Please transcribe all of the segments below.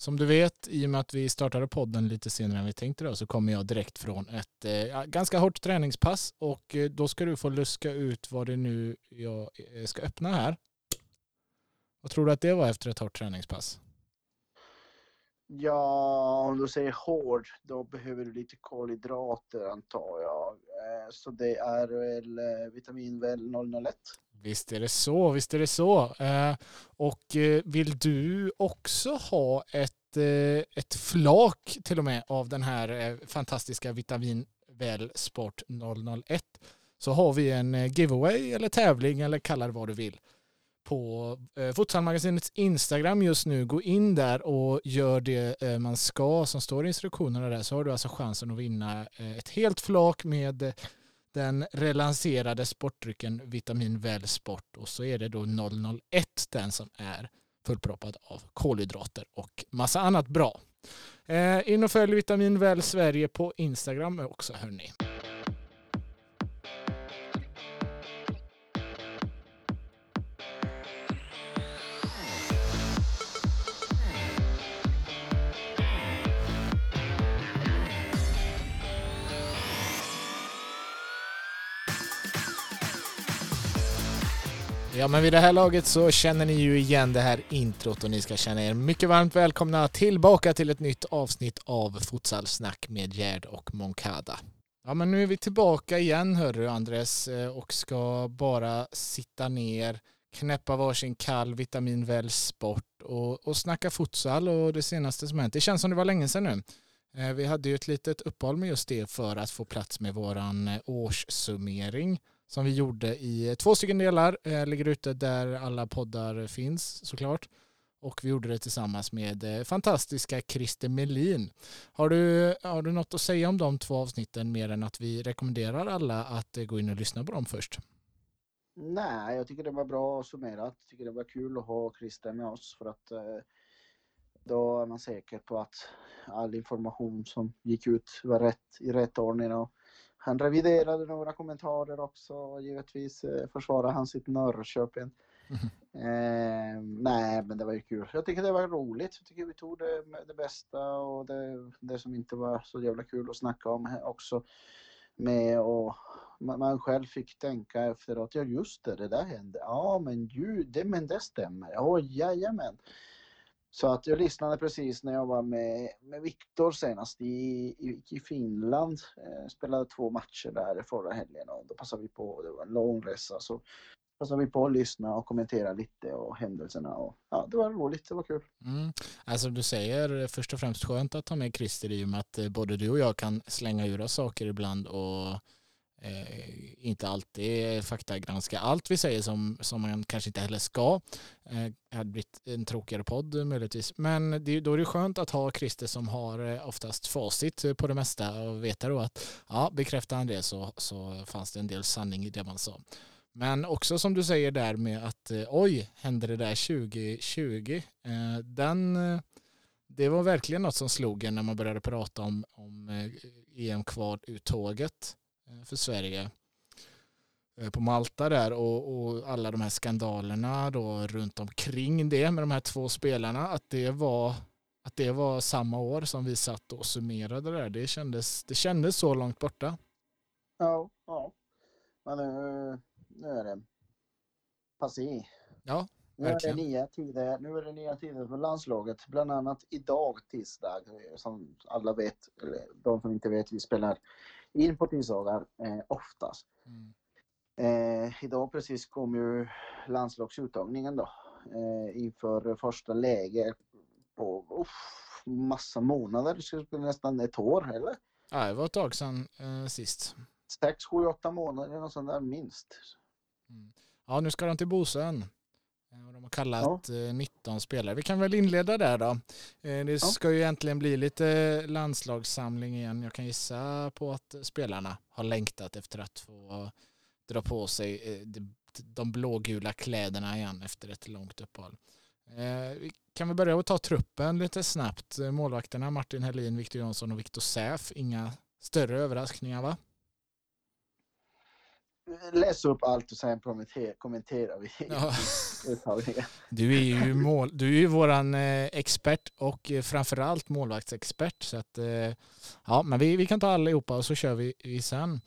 Som du vet, i och med att vi startade podden lite senare än vi tänkte då, så kommer jag direkt från ett eh, ganska hårt träningspass och eh, då ska du få luska ut vad det nu jag eh, ska öppna här. Vad tror du att det var efter ett hårt träningspass? Ja, om du säger hård, då behöver du lite kolhydrater antar jag. Eh, så det är väl eh, vitamin väl 001? Visst är det så, visst är det så. Eh, och vill du också ha ett, ett flak till och med av den här fantastiska vitamin väl sport 001 så har vi en giveaway eller tävling eller kalla det vad du vill på eh, Futsalmagasinets Instagram just nu. Gå in där och gör det eh, man ska som står i instruktionerna där så har du alltså chansen att vinna eh, ett helt flak med eh, den relanserade sportdrycken Vitamin Väl Sport och så är det då 001 den som är fullproppad av kolhydrater och massa annat bra. Eh, in och följ Vitamin Väl Sverige på Instagram också hörni. Ja, men vid det här laget så känner ni ju igen det här introt och ni ska känna er mycket varmt välkomna tillbaka till ett nytt avsnitt av Futsalsnack med Gerd och Moncada. Ja, men nu är vi tillbaka igen hörru Andres eh, och ska bara sitta ner, knäppa varsin kall vitamin väl sport och, och snacka futsal och det senaste som hänt. Det känns som det var länge sedan nu. Eh, vi hade ju ett litet uppehåll med just det för att få plats med våran eh, årssummering som vi gjorde i två stycken delar. Eh, ligger ute där alla poddar finns såklart. Och vi gjorde det tillsammans med eh, fantastiska Christer Melin. Har du, har du något att säga om de två avsnitten mer än att vi rekommenderar alla att eh, gå in och lyssna på dem först? Nej, jag tycker det var bra summerat. Jag tycker det var kul att ha Christer med oss för att eh, då är man säker på att all information som gick ut var rätt i rätt ordning och han reviderade några kommentarer också och givetvis eh, försvarade han sitt Norrköping. Eh, nej, men det var ju kul. Jag tycker det var roligt. Jag tycker vi tog det, det bästa och det, det som inte var så jävla kul att snacka om också med och man själv fick tänka efteråt, ja just det, det där hände. Ja men ju, det, men det stämmer. Ja, jajamän. Så att jag lyssnade precis när jag var med, med Viktor senast i, i, i Finland. Eh, spelade två matcher där förra helgen och då passade vi på, det var en lång resa, så passade vi på att lyssna och kommentera lite och händelserna och ja, det var roligt, det var kul. Mm. Alltså du säger först och främst skönt att ha med Christer i och med att eh, både du och jag kan slänga ur oss saker ibland och eh, inte alltid faktagranska allt vi säger som, som man kanske inte heller ska. Eh, hade blivit en tråkigare podd eh, möjligtvis. Men det, då är det skönt att ha Christer som har eh, oftast facit eh, på det mesta och veta då att ja, bekräftar han det så, så fanns det en del sanning i det man sa. Men också som du säger där med att oj, hände det där 2020? Eh, den, det var verkligen något som slog en när man började prata om, om e EM-kvaluttåget. Eh, för Sverige eh, på Malta där och, och, alla de här skandalerna då runt omkring det med de här två spelarna att det var att det var samma år som vi satt och summerade där. Det kändes, det kändes så långt borta. Ja, ja. Men nu, nu är det passé. Ja, nu är, det nya tider, nu är det nya tider för landslaget. Bland annat idag tisdag, som alla vet, eller de som inte vet, vi spelar in på tisdagar eh, oftast. Mm. Eh, idag precis kom ju landslagsuttagningen då eh, inför första läge på uff, massa månader, det skulle nästan ett år eller? Ja, det var ett tag sedan eh, sist. Sex, sju, åtta månader, något sånt där minst. Mm. Ja, nu ska de till Bosön. Eh, och de har kallat ja. 19 eh, spelare. Vi kan väl inleda där då. Eh, det ska ju egentligen bli lite landslagssamling igen. Jag kan gissa på att spelarna har längtat efter att få dra på sig de blågula kläderna igen efter ett långt uppehåll. Vi kan vi börja och ta truppen lite snabbt. Målvakterna Martin Helin, Victor Jonsson och Victor Säf. Inga större överraskningar va? Läs upp allt och sen kommenterar vi. Ja. du är ju, mål, du är ju våran eh, expert och eh, framförallt målvaktsexpert. Så att, eh, ja, men vi, vi kan ta allihopa och så kör vi, vi sen.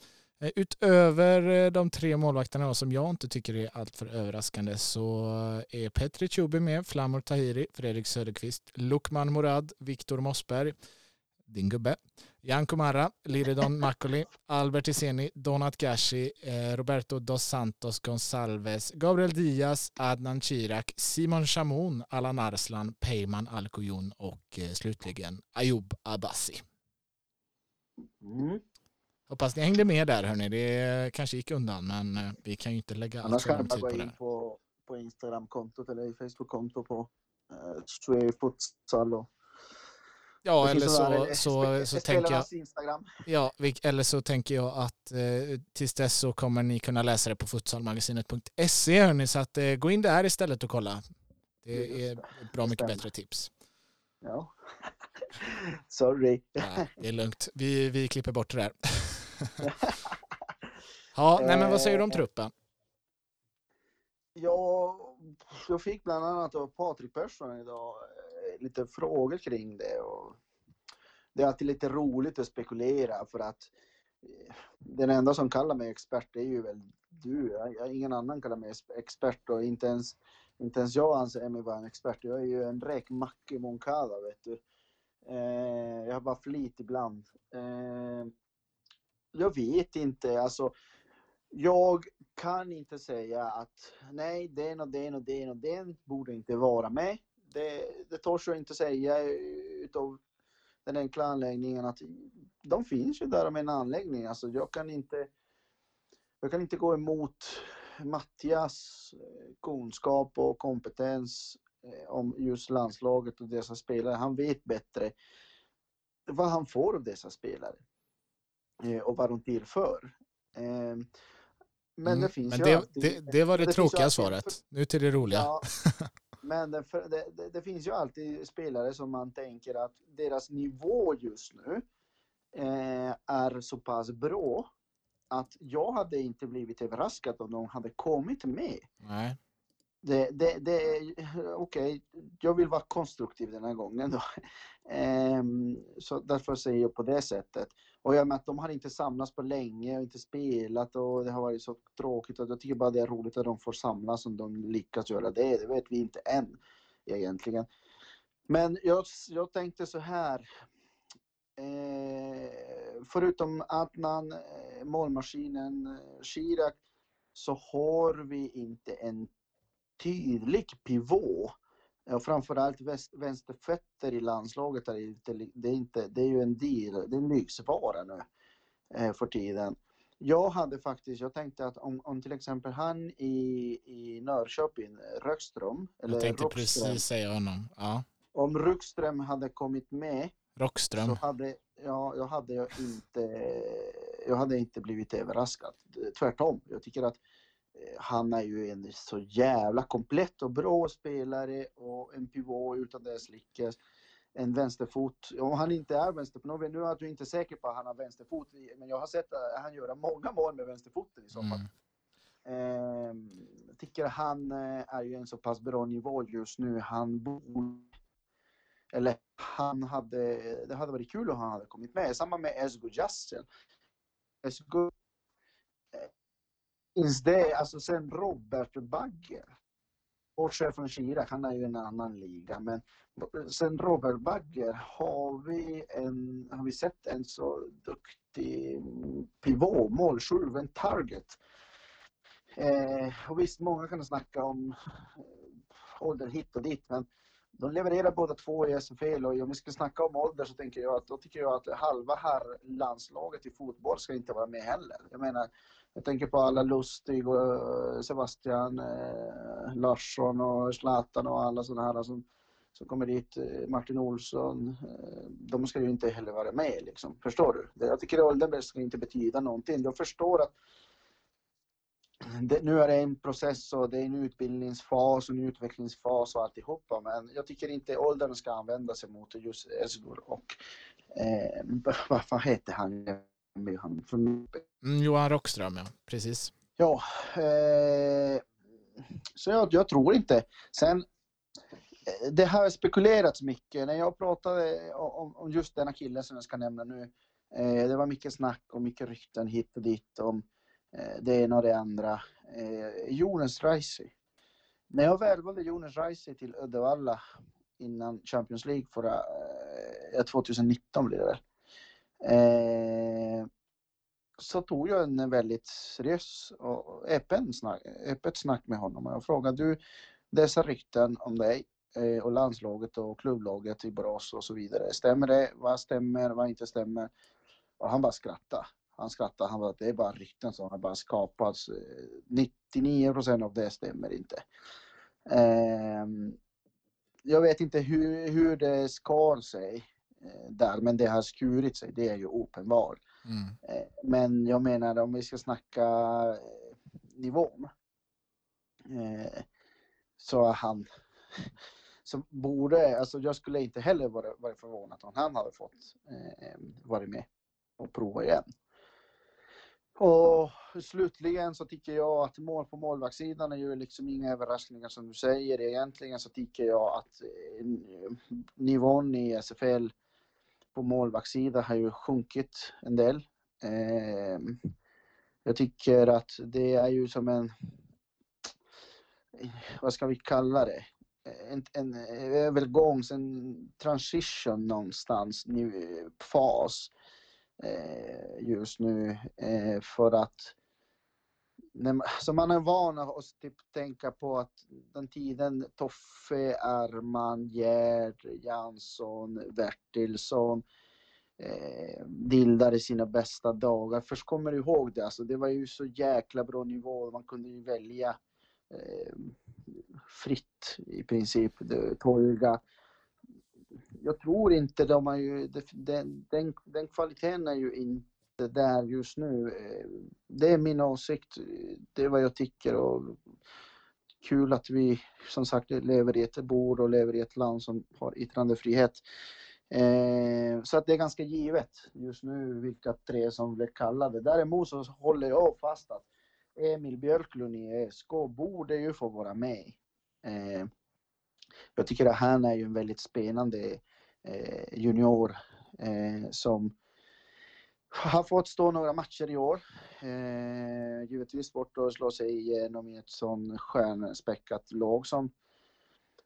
Utöver de tre målvakterna som jag inte tycker är alltför överraskande så är Petri Chubi med, Flamur Tahiri, Fredrik Söderqvist, Lukman Morad, Viktor Mossberg, din gubbe, Jan Kumara, Liridon Makoli, Albert Iseni, Donat Gashi, eh, Roberto Dos Santos Gonçalves, Gabriel Diaz, Adnan Chirak, Simon Shamoun, Alan Arslan, Peyman Alkoyun och eh, slutligen Ayub Abassi. Mm. Hoppas ni hängde med där hörni. Det kanske gick undan men eh, vi kan ju inte lägga lång tid på det. Annars kan man gå in på, på Instagram-kontot eller Facebook-konto på uh, Stray Futsal och Ja, eller så, så, så tänker jag... Ja, eller så tänker jag att eh, tills dess så kommer ni kunna läsa det på futsalmagasinet.se hörni, så att eh, gå in där istället och kolla. Det är bra mycket bättre tips. Ja. Sorry. Ja, det är lugnt. Vi, vi klipper bort det där. ja, nej men vad säger du om eh, truppen? Ja, jag fick bland annat av Patrik Persson idag lite frågor kring det. Och det är alltid lite roligt att spekulera för att eh, den enda som kallar mig expert är ju väl du. Jag, ingen annan kallar mig expert och inte ens, inte ens jag anser mig vara en expert. Jag är ju en räkmacka Moncada vet du. Eh, jag har bara flit ibland. Eh, jag vet inte, alltså jag kan inte säga att nej, den och den och den och den borde inte vara med det, det törs jag inte säga utav den enkla anläggningen att de finns ju där med en anläggning. Alltså jag kan inte, jag kan inte gå emot Mattias eh, kunskap och kompetens eh, om just landslaget och dessa spelare. Han vet bättre vad han får av dessa spelare eh, och vad de tillför. Men mm, det finns men ju det, alltid, det, det var det, det tråkiga svaret. Nu till det roliga. Ja, Men det, det, det, finns ju alltid spelare som man tänker att deras nivå just nu eh, är så pass bra att jag hade inte blivit överraskad om de hade kommit med. Nej. Det, det, det okej, okay. jag vill vara konstruktiv den här gången då. Ehm, så därför säger jag på det sättet. Och jag med att de har inte samlats på länge och inte spelat och det har varit så tråkigt och jag tycker bara det är roligt att de får samlas om de lyckas göra det. Det vet vi inte än egentligen. Men jag, jag tänkte så här. Ehm, förutom Adnan, eh, målmaskinen eh, Shirak så har vi inte en tydlig pivot. Och framförallt vänsterfötter i landslaget är inte, det är, inte, det är ju en deal, det är en lyxvara nu eh, för tiden. Jag hade faktiskt, jag tänkte att om, om till exempel han i, i Norrköping, Röckström, eller Jag tänkte Rockström, precis säga honom, ja. Om Röckström hade kommit med Rockström. så hade, ja, jag hade jag inte, jag hade inte blivit överraskad. Tvärtom, jag tycker att han är ju en så jävla komplett och bra spelare och en pivot utan dess like. En vänsterfot. Om han inte är vänsterfot, nu är du inte säker på att han har vänsterfot, men jag har sett han göra många mål med vänsterfoten i så fall. Mm. Eh, tycker han eh, är ju en så pass bra nivå just nu. Han borde eller han hade, det hade varit kul om han hade kommit med. Samma med Esgo Jassel. Esgo finns det, alltså sen Robert Bagger. Bortsett från Chirac, han är ju en annan liga. Men sen Robert Bagger har vi, en, har vi sett en så duktig pivot, målskyv, en target. Eh, och visst, många kan snacka om eh, ålder hit och dit, men de levererar båda två i SFL och om vi ska snacka om ålder så tänker jag att då tycker jag att halva här landslaget i fotboll ska inte vara med heller. Jag menar, jag tänker på alla Lustig och eh, Sebastian eh, Larsson och Zlatan och alla sådana här som, som kommer dit. Eh, Martin Olsson. Eh, de ska ju inte heller vara med liksom. Förstår du? Jag tycker åldern ska inte betyda någonting. Jag förstår att det, nu är det en process och det är en utbildningsfas och en utvecklingsfas och alltihopa. Men jag tycker inte åldern ska användas emot just Esgur och eh, vad, vad heter han? Mm, Johan Rockström, ja. Precis. Ja, eh, så jag, jag tror inte. Sen, eh, det har spekulerats mycket. När jag pratade om, om just denna kille som jag ska nämna nu. Eh, det var mycket snack och mycket rykten hit och dit om eh, det ena och det andra. Eh, Jonas Reisi. När jag värvade Jonas Reisi till Uddevalla innan Champions League förra, eh, 2019 blir det väl. Eh, så tog jag en väldigt seriös och öppen snack, öppet snack med honom. Jag frågade du dessa rykten om dig eh, och landslaget och klubblaget i Borås och så vidare. Stämmer det? Vad stämmer? Vad inte stämmer? Och han bara skrattade. Han skrattade. Han bara, det är bara rykten som har bara skapats. Eh, 99 procent av det stämmer inte. Eh, jag vet inte hur, hur det skar sig där, men det har skurit sig. Det är ju uppenbart. Mm. Eh, men jag menar om vi ska snacka eh, nivån. Eh, så han så borde, alltså jag skulle inte heller vara, vara förvånad om han hade fått eh, vara med och prova igen. Och slutligen så tycker jag att mål på målvaktssidan är ju liksom inga överraskningar som du säger. Egentligen så tycker jag att nivån i SFL på målvaktssidan har ju sjunkit en del. Eh, jag tycker att det är ju som en, vad ska vi kalla det? En, en övergång, en transition någonstans, nu, fas eh, just nu eh, för att när man, så man är van att typ tänka på att den tiden Toffe, Arman, Gerd, Jansson, Bertilsson eh, dildade sina bästa dagar. Först kommer du ihåg det, alltså det var ju så jäkla bra nivå. Man kunde ju välja eh, fritt i princip. Torga. Jag tror inte de har ju, den, den, den kvaliteten är ju inte där just nu. Eh, det är min åsikt. Det är vad jag tycker och kul att vi som sagt lever i ett bord och lever i ett land som har yttrandefrihet. Eh, så att det är ganska givet just nu vilka tre som blir kallade. Däremot så håller jag fast att Emil Björklund i ESK borde ju få vara med. Eh, jag tycker att han är ju en väldigt spännande eh, junior eh, som har fått stå några matcher i år. Eh, givetvis bort och slå sig igenom i ett sån stjärnspäckat lag som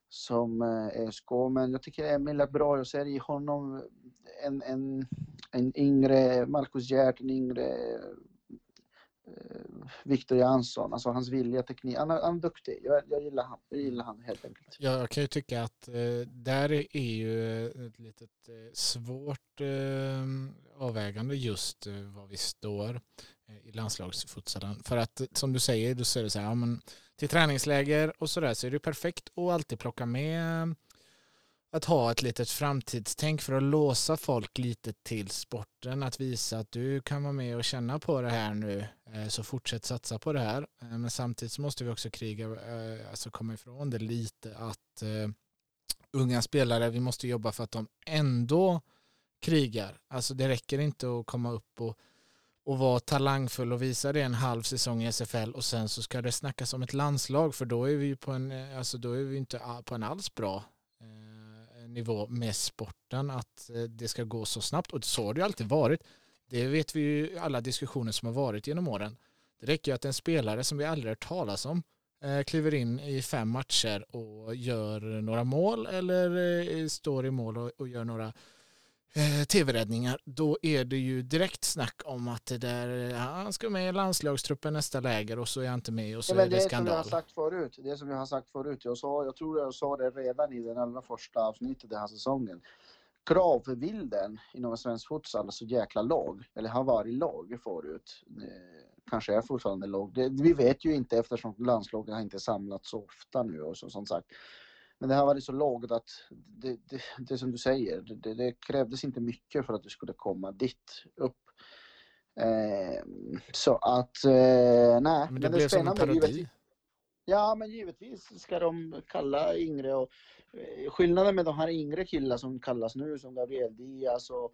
som eh, ÖSK. Men jag tycker Emil är bra. Jag ser i honom en, en, en yngre Marcus Gert, en yngre eh, Viktor Jansson, alltså hans vilja, teknik. Han är, han är duktig. Jag, jag, gillar han, jag gillar han helt enkelt. Jag kan ju tycka att eh, där är ju ett litet eh, svårt eh, avvägande just eh, var vi står eh, i landslagsfutsalen. För att eh, som du säger, då säger det så här, ja, men till träningsläger och sådär så är det perfekt att alltid plocka med att ha ett litet framtidstänk för att låsa folk lite till sporten, att visa att du kan vara med och känna på det här nu, så fortsätt satsa på det här. Men samtidigt så måste vi också kriga, alltså komma ifrån det lite att unga spelare, vi måste jobba för att de ändå krigar. Alltså det räcker inte att komma upp och och vara talangfull och visa det en halv säsong i SFL och sen så ska det snackas om ett landslag för då är vi ju på en, eh, alltså då är vi inte på en alls bra eh, nivå med sporten att eh, det ska gå så snabbt och så har det ju alltid varit. Det vet vi ju alla diskussioner som har varit genom åren. Det räcker ju att en spelare som vi aldrig hört talas om eh, kliver in i fem matcher och gör några mål eller eh, står i mål och gör några eh, tv-räddningar, då är det ju direkt snack om att det där, ja, han ska med i landslagstruppen nästa läger och så är jag inte med och så ja, är det, det skandal. Som jag har sagt förut, det som jag har sagt förut, jag, sa, jag tror jag sa det redan i den allra första avsnittet den här säsongen. Kravbilden inom svensk futsal är så jäkla låg, eller har varit låg förut. Eh, kanske är fortfarande låg. Det, vi vet ju inte eftersom landslaget har inte samlats så ofta nu och så, som sagt. Men det har varit så lågt att det, det, det som du säger, det, det, krävdes inte mycket för att du skulle komma dit upp. Eh, så att, eh, nej. Men det, men blev som en parodi. Ja, men givetvis ska de kalla yngre och eh, skillnaden med de här yngre killarna som kallas nu som Gabriel Diaz och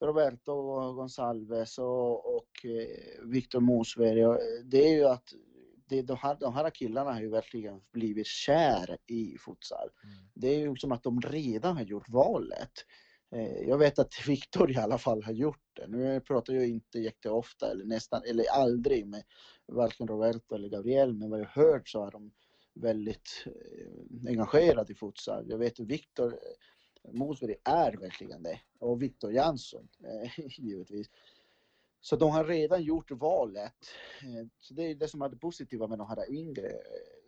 Roberto Gonsalves och, och eh, Victor Mosberg. Det är ju att det, de, här, de här killarna har ju verkligen blivit kär i futsal. Mm. Det är ju som att de redan har gjort valet. Eh, jag vet att Viktor i alla fall har gjort det. Nu pratar jag inte jätteofta eller nästan eller aldrig med varken Roberto eller Gabriel, men vad jag hört så är de väldigt eh, engagerade i futsal. Jag vet att Viktor eh, Mosberg är verkligen det och Viktor Jansson givetvis. Så de har redan gjort valet. Eh, så det är det som är det positiva med de här yngre. Eh,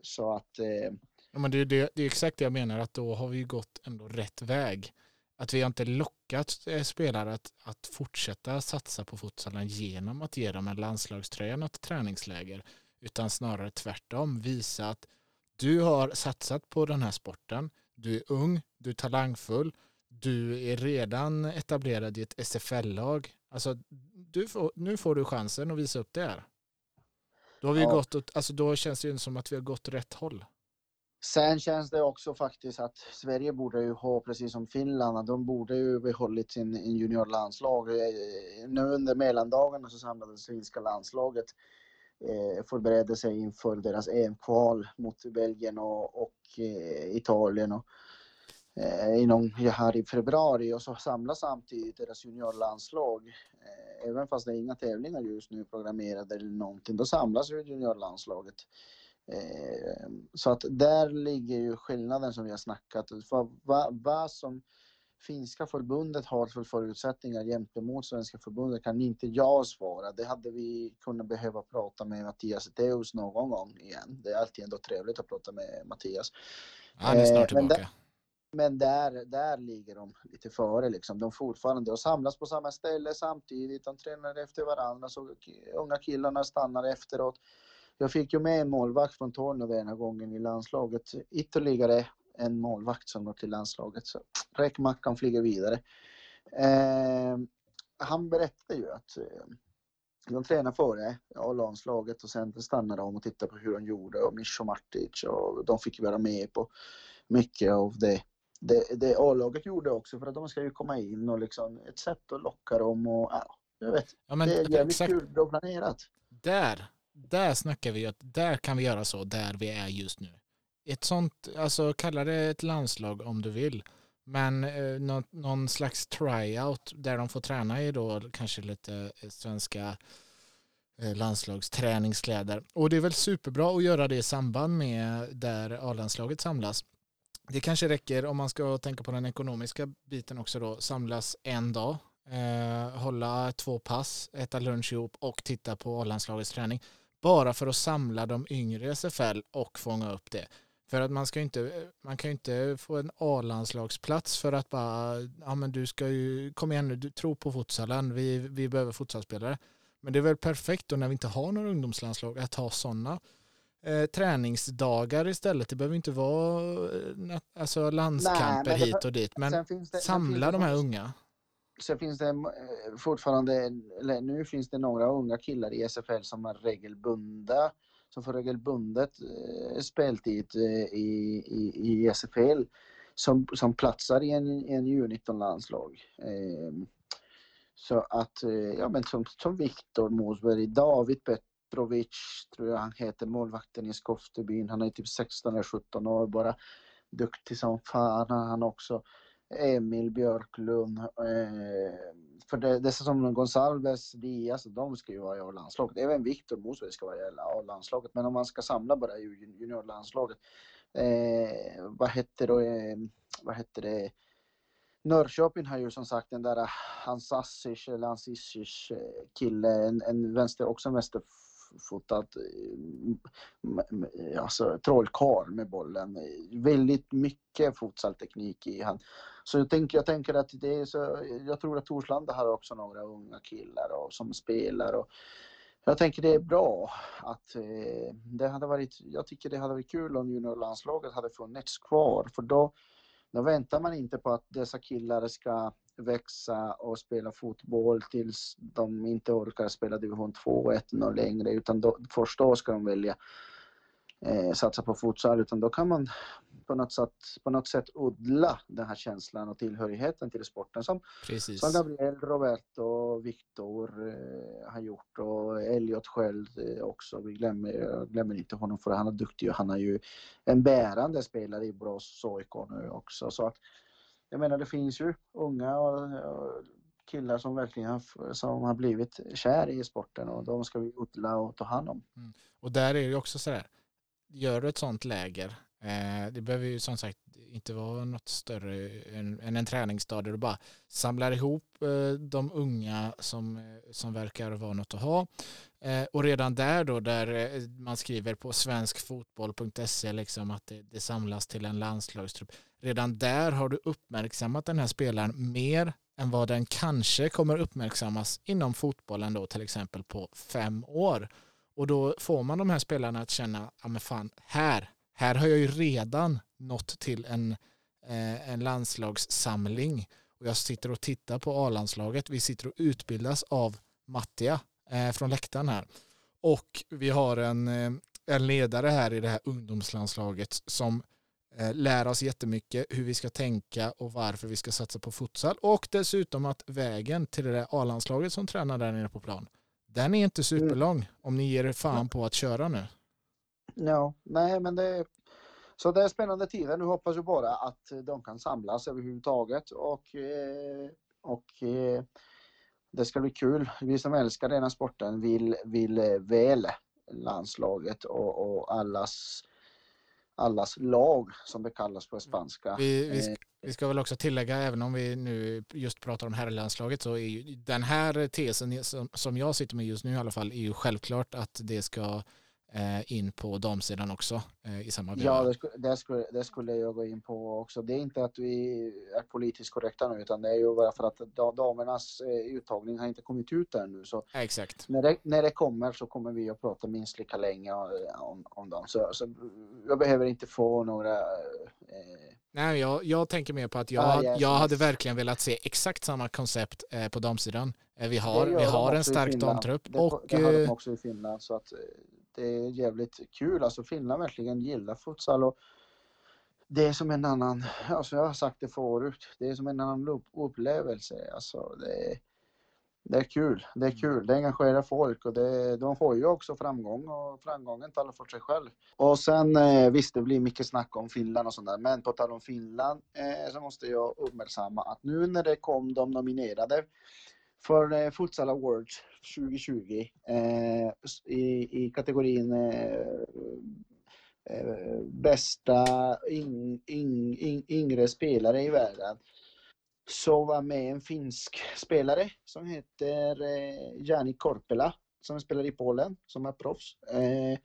så att... Eh, ja, men det, det, det är exakt det jag menar, att då har vi gått ändå rätt väg att vi har inte lockat spelare att, att fortsätta satsa på futsalen genom att ge dem en landslagströja något träningsläger utan snarare tvärtom visa att du har satsat på den här sporten, du är ung, du är talangfull, du är redan etablerad i ett SFL-lag. Alltså, du får, nu får du chansen att visa upp det här. Då, har vi ja. gått, alltså, då känns det ju som att vi har gått rätt håll. Sen känns det också faktiskt att Sverige borde ju ha, precis som Finland, de borde ju behållit sin juniorlandslag. Eh, nu under mellandagarna så samlades finska landslaget eh, förberedde sig inför deras EM-kval mot Belgien och, och eh, Italien och, eh, inom här i februari och så samlas samtidigt deras juniorlandslag. Eh, även fast det är inga tävlingar just nu programmerade eller någonting, då samlas ju juniorlandslaget. Eh, så att där ligger ju skillnaden som vi har snackat. Vad, vad, vad som finska förbundet har för förutsättningar gentemot svenska förbundet kan inte jag svara. Det hade vi kunnat behöva prata med Mattias Teus någon gång igen. Det är alltid ändå trevligt att prata med Mattias. Han är snart tillbaka. Men där, där, ligger de lite före liksom. De fortfarande och samlas på samma ställe samtidigt. De tränar efter varandra så unga killarna stannar efteråt. Jag fick ju med en målvakt från Torneå denna gången i landslaget. Ytterligare en målvakt som går till landslaget. Så räkmackan flyger vidare. Eh, han berättade ju att eh, de tränade före ja, landslaget och sen stannade de och tittade på hur de gjorde och Mischo Martic och de fick vara med på mycket av det det, det A-laget gjorde också för att de ska ju komma in och liksom ett sätt att locka dem och ja, jag vet. Ja, men, det är jävligt exakt. kul och planerat. Där där snackar vi att där kan vi göra så där vi är just nu. Ett sånt, alltså kalla det ett landslag om du vill. Men eh, någon, någon slags tryout där de får träna i då kanske lite eh, svenska eh, landslagsträningskläder. Och det är väl superbra att göra det i samband med där A-landslaget samlas. Det kanske räcker om man ska tänka på den ekonomiska biten också då, samlas en dag, eh, hålla två pass, äta lunch ihop och titta på A-landslagets träning bara för att samla de yngre i SFL och fånga upp det. För att man, ska inte, man kan ju inte få en A-landslagsplats för att bara, ja men du ska ju, kom igen nu, du tror på futsalen, vi, vi behöver futsalspelare. Men det är väl perfekt då när vi inte har några ungdomslandslag att ha sådana eh, träningsdagar istället. Det behöver inte vara eh, alltså, landskamper Nej, hit och dit, men det, samla de här unga. Sen finns det eh, fortfarande, eller nu finns det några unga killar i SFL som har regelbundna, som får regelbundet eh, speltid eh, i, i, i SFL som, som platsar i en, en U19-landslag. Eh, så att, ja men som, som Viktor Mosberg, David Petrovic tror jag han heter, målvakten i Skoftebyn, han är typ 16 eller 17 år bara, duktig som fan han också. Emil Björklund. Eh, för det, det är som Gonsalves, Diaz, alltså, de ska ju vara i A-landslaget. Även Viktor Mosberg ska vara i A-landslaget. Men om man ska samla bara juniorlandslaget. Eh, vad hette då, eh, vad hette det? Norrköping har ju som sagt den där Hans Assic eller Hans Isic eh, kille, en, en vänster, också en vänster fotat eh, alltså, trollkarl med bollen. Eh, väldigt mycket futsalteknik i han. Så jag tänker, jag tänker att det är så, jag tror att Torslanda har också några unga killar och, som spelar och jag tänker det är bra att eh, det hade varit, jag tycker det hade varit kul om juniorlandslaget hade funnits kvar för då, då väntar man inte på att dessa killar ska växa och spela fotboll tills de inte orkar spela division 2 och 1 längre utan då, först då ska de välja eh, satsa på futsal utan då kan man på något, sätt, på något sätt odla den här känslan och tillhörigheten till sporten som, Precis. som Gabriel, Roberto, Victor eh, har gjort och Elliot själv eh, också. Vi glömmer, jag glömmer inte honom för han är duktig och han är ju en bärande spelare i Borås AIK nu också. Så att, jag menar det finns ju unga och, och killar som verkligen har, som har blivit kär i sporten och de ska vi odla och ta hand om. Och där är det också sådär, gör du ett sånt läger, Eh, det behöver ju som sagt inte vara något större än, en träningsdag där du bara samlar ihop eh, de unga som, eh, som verkar vara något att ha. Och redan där då där man skriver på svenskfotboll.se liksom att det, det samlas till en landslagstrupp. Redan där har du uppmärksammat den här spelaren mer än vad den kanske kommer uppmärksammas inom fotbollen då till exempel på fem år. Och då får man de här spelarna att känna, ja men fan, här, här har jag ju redan nått till en, eh, en landslagssamling. Och jag sitter och tittar på A-landslaget. Vi sitter och utbildas av Mattia eh, från läktaren här. Och vi har en, eh, en ledare här i det här ungdomslandslaget som lär oss jättemycket hur vi ska tänka och varför vi ska satsa på futsal. Och dessutom att vägen till det där A-landslaget som tränar där nere på plan, den är inte superlång om ni ger er fan på att köra nu. Ja, nej men det så det är spännande tider. Nu hoppas vi bara att de kan samlas överhuvudtaget och, eh, och eh, det ska bli kul. Vi som älskar den här sporten vill, vill eh, väl landslaget och, och allas, allas lag som det kallas på spanska. Vi, vi, ska, vi ska väl också tillägga, även om vi nu just pratar om herrlandslaget, så är ju den här tesen som, som jag sitter med just nu i alla fall, är ju självklart att det ska in på damsidan också eh, i samma veva. Ja, det skulle, det, skulle, det skulle jag gå in på också. Det är inte att vi är politiskt korrekta nu, utan det är ju bara för att damernas eh, uttagning har inte kommit ut ännu. Så Ja, exakt. när det, när det kommer så kommer vi att prata minst lika länge eh, om, om dem. Så, så jag behöver inte få några... Eh, Nej, jag, jag tänker mer på att jag, Ah, yes, jag yes. hade verkligen velat se exakt samma koncept eh, på damsidan. Eh, vi har, vi har en stark damtrupp Det, och det har de eh, också i Finland. Så att eh, det är jävligt kul. Alltså Finland verkligen gillar futsal. Och det är som en annan, alltså jag har sagt det förut, det är som en annan upplevelse. Alltså det, är- det är kul. Det är kul. Det engagerar folk och det, de får ju också framgång och framgången talar för sig själv. Och sen eh, visst, det blir mycket snack om Finland och sånt där. Men på tal om Finland eh, så måste jag uppmärksamma att nu när det kom de nominerade för eh, Futsal Awards 2020 eh, i, i kategorin eh, eh, bästa in, in, in, yngre spelare i världen så var med en finsk spelare som heter eh, Jani Korpela som spelar i Polen, som är proffs. Eh,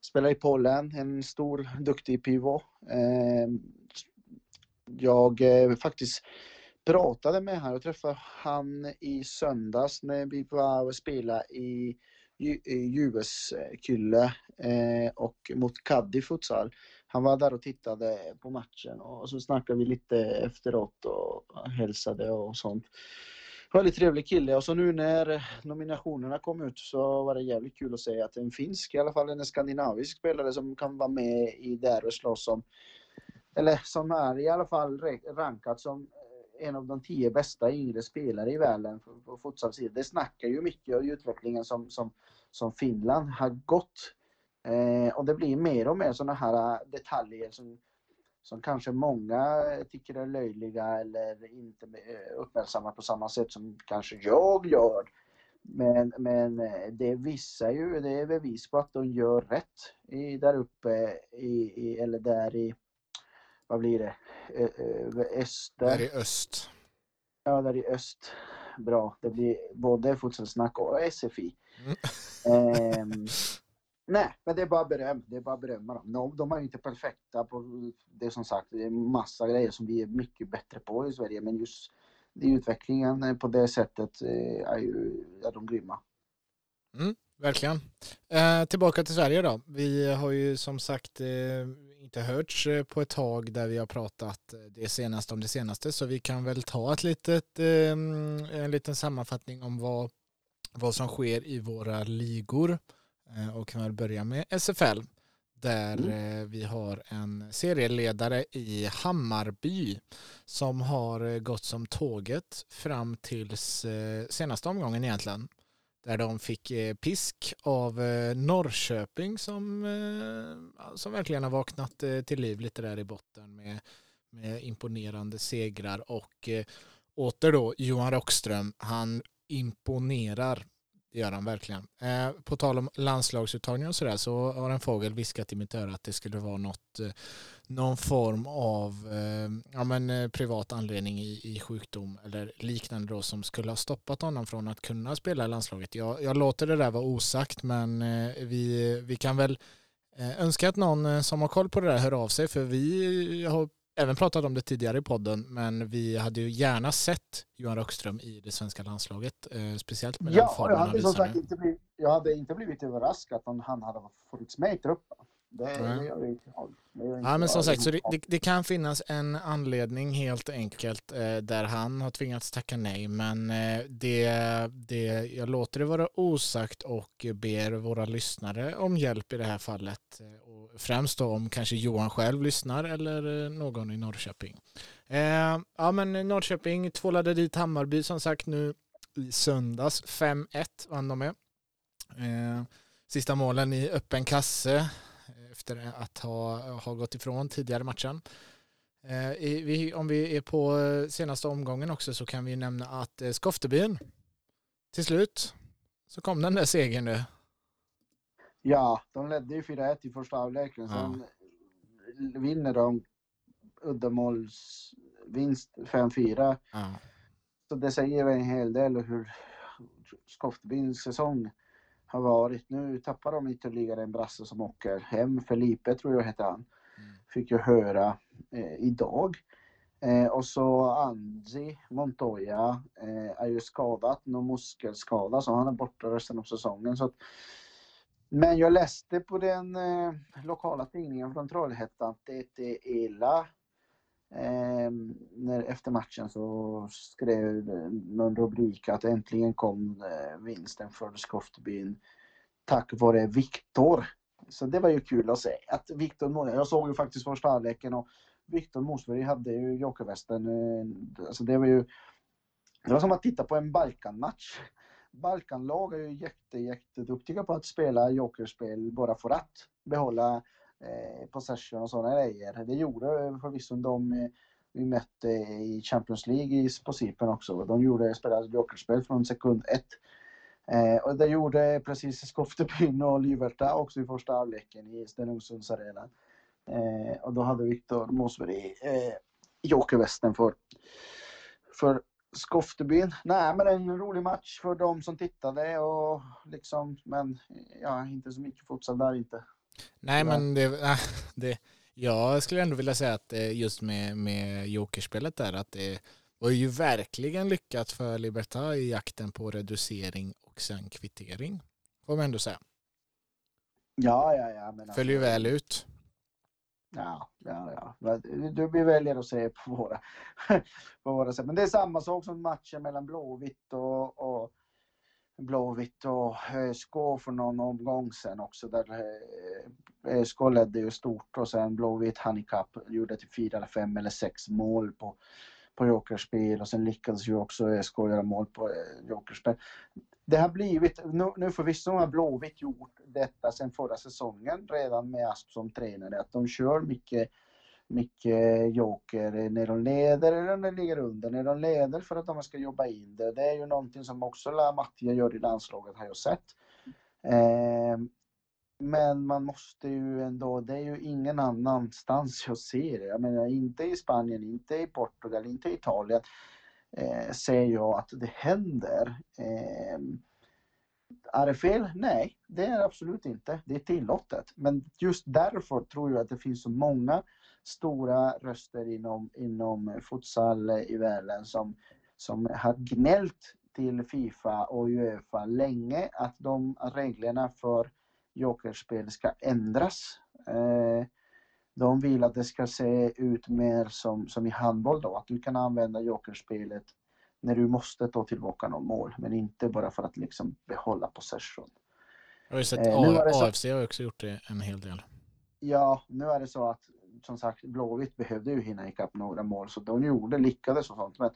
spelar i Polen, en stor, duktig pivot. Eh, jag eh, faktiskt pratade med honom, jag träffade han i söndags när vi var och spelade i, Ju- eh, och mot Caddy futsal. Han var där och tittade på matchen och så snackade vi lite efteråt och hälsade och sånt. Väldigt trevlig kille och så nu när nominationerna kom ut så var det jävligt kul att se att en finsk, i alla fall en skandinavisk spelare som kan vara med i där och slåss om, eller som är i alla fall rankad som en av de tio bästa yngre spelare i världen på, futsalsidan. Det snackar ju mycket om utvecklingen som, som, som Finland har gått. Eh, och det blir mer och mer sådana här äh, detaljer som, som kanske många tycker är löjliga eller inte eh, uppmärksammar på samma sätt som kanske jag gör. Men, men eh, det visar ju, det är bevis på att de gör rätt i, där uppe i, i, eller där i, vad blir det, eh, eh, öster. där i öst. Ja, där i öst. Bra. Det blir både futsalsnack och SFI. Mm. Ehm, nej, men det är bara beröm. Det är bara berömma dem. De, de är ju inte perfekta på det som sagt. Det är massa grejer som vi är mycket bättre på i Sverige. Men just i utvecklingen på det sättet eh, är ju är de grymma. Verkligen. Eh, tillbaka till Sverige då. Vi har ju som sagt eh, inte hörts eh, på ett tag där vi har pratat eh, det senaste om det senaste så vi kan väl ta ett litet, eh, en liten sammanfattning om vad, vad som sker i våra ligor eh, och kan väl börja med SFL där mm. vi har en serieledare i Hammarby som har gått som tåget fram tills senaste omgången egentligen. Där de fick eh, pisk av eh, Norrköping som, eh, som verkligen har vaknat till liv lite där i botten med, med imponerande segrar och åter då Johan Rockström, han imponerar. Det gör han verkligen. Eh, på tal om landslagsuttagning och sådär så har en fågel viskat i mitt öra att det skulle vara något, eh, någon form av eh, ja, men, eh, privat anledning i, i sjukdom eller liknande då som skulle ha stoppat honom från att kunna spela i landslaget. Jag, jag låter det där vara osagt men eh, vi, vi kan väl eh, önska att någon eh, som har koll på det där hör av sig för vi har även pratat om det tidigare i podden, men vi hade ju gärna sett Johan Rockström i det svenska landslaget, eh, speciellt med ja, den formen jag hade, som sagt inte blivit, jag hade inte blivit överraskad om han hade funnits med i truppen. Det, det gör inte Ja, men som sagt, så det, det, kan finnas en anledning helt enkelt eh, där han har tvingats tacka nej, men eh, det, det, jag låter det vara osagt och ber våra lyssnare om hjälp i det här fallet. Eh, och främst då om kanske Johan själv lyssnar eller någon i Norrköping. Ja, men Norrköping tvålade dit Hammarby som sagt nu i söndags. 5-1 vann de med. Eh, sista målen i öppen kasse efter att ha, ha gått ifrån tidigare matchen. Eh, om vi är på senaste omgången också så kan vi nämna att eh, Skoftebyn till slut så kom den där segern nu. Ja, de ledde ju 4-1 i första halvleken. Sen ja. vinner de uddamålsvinst 5-4. Ja. Så det säger väl en hel del hur Skoftebyns säsong har varit. Nu tappar de ytterligare en brasse som åker hem. Felipe tror jag heter han. Mm. Fick jag höra eh, idag. Eh, och så Anzi Montoya eh, är ju skadad, någon muskelskada, så han är borta resten av säsongen. Så att, men jag läste på den eh, lokala tidningen från Trollhättan att det är illa. Eh, när, efter matchen så skrev någon rubrik att äntligen kom eh, vinsten för Skoftebyn tack vare Viktor. Så det var ju kul att se att Viktor, jag såg ju faktiskt första halvleken och Viktor Mosberg hade ju jokervästen. Eh, alltså det var ju, det var som att titta på en Balkanmatch. Balkanlag är ju jätte, jätteduktiga på att spela jokerspel bara för att behålla eh, possession och sådana grejer. Det gjorde förvisso de eh, vi mötte i Champions League på Cypern också. De gjorde, spelade jokerspel från sekund ett. Eh, och det gjorde precis Skoftebyn och Lyverta också i första halvleken i Stenungsunds Eh, och då hade Viktor Mosberg eh, jokervästen för, för Skoftebyn. Nej, men en rolig match för de som tittade och liksom, men ja, inte så mycket futsal där inte. Nej, men det, det, jag skulle ändå vilja säga att just med, med jokerspelet där, att det var ju verkligen lyckat för Libertad i jakten på reducering och sen kvittering. Får man ändå säga. Ja, ja, ja. Men Följer alltså, väl ut. Ja, ja, ja. Du, vi väljer att se på våra, på våra sätt. Men det är samma sak som matchen mellan Blåvitt och, och Blåvitt och eh, ÖSK för någon omgång sen också. Där eh, eh, ÖSK ledde ju stort och sen Blåvitt handikapp gjorde till fyra eller fem eller sex mål på, på jokerspel och sen lyckades ju också ÖSK göra mål på jokerspel. Det har blivit, nu, nu förvisso har Blåvitt gjort detta sen förra säsongen redan med Asp som tränare, att de kör mycket mycket joker när de leder eller när de ligger under. När de leder för att de ska jobba in det. Det är ju någonting som också La Mattia gör i landslaget har jag sett. Eh, men man måste ju ändå, det är ju ingen annanstans jag ser det. Jag menar inte i Spanien, inte i Portugal, inte i Italien eh, ser jag att det händer. Eh, är det fel? Nej, det är det absolut inte. Det är tillåtet. Men just därför tror jag att det finns så många stora röster inom, inom futsal i världen som, som har gnällt till Fifa och Uefa länge att de reglerna för jokerspel ska ändras. Eh, de vill att det ska se ut mer som, som i handboll då, att du kan använda jokerspelet när du måste ta tillbaka någon mål, men inte bara för att liksom behålla possession. Jag har ju sett eh, AFC har också gjort det en hel del. Ja, nu är det så att som sagt Blåvitt behövde ju hinna ikapp några mål så de gjorde, lyckades och sånt. Men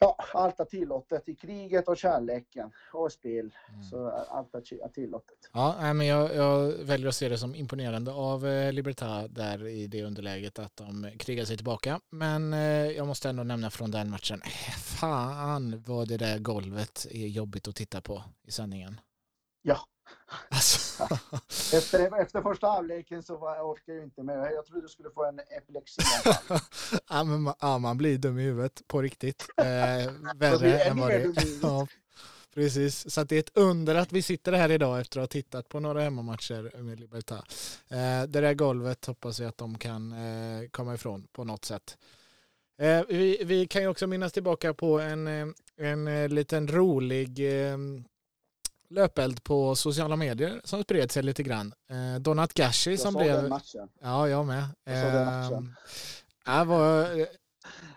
ja, allt är tillåtet i kriget och kärleken och spel. Mm. Så allt är tillåtet. Ja, men jag, jag, väljer att se det som imponerande av eh, Libertad där i det underläget att de krigar sig tillbaka. Men eh, jag måste ändå nämna från den matchen. Fan vad det där golvet är jobbigt att titta på i sändningen. Ja, Alltså. Efter, efter första halvleken så var, jag orkade jag inte med. Jag trodde du skulle få en epilepsi. ja, men man, ja, man blir dum i huvudet på riktigt. Eh, värre än vad det ja, Precis, så det är ett under att vi sitter här idag efter att ha tittat på några hemmamatcher med Libertad. Eh, det där golvet hoppas vi att de kan eh, komma ifrån på något sätt. Eh, vi, vi, kan ju också minnas tillbaka på en, eh, en, en eh, liten rolig eh, löpeld på sociala medier som spred sig lite grann. Eh, Donat Gashi som blev... Jag såg den matchen. Ja, jag med. Jag såg den matchen. Eh, det var eh,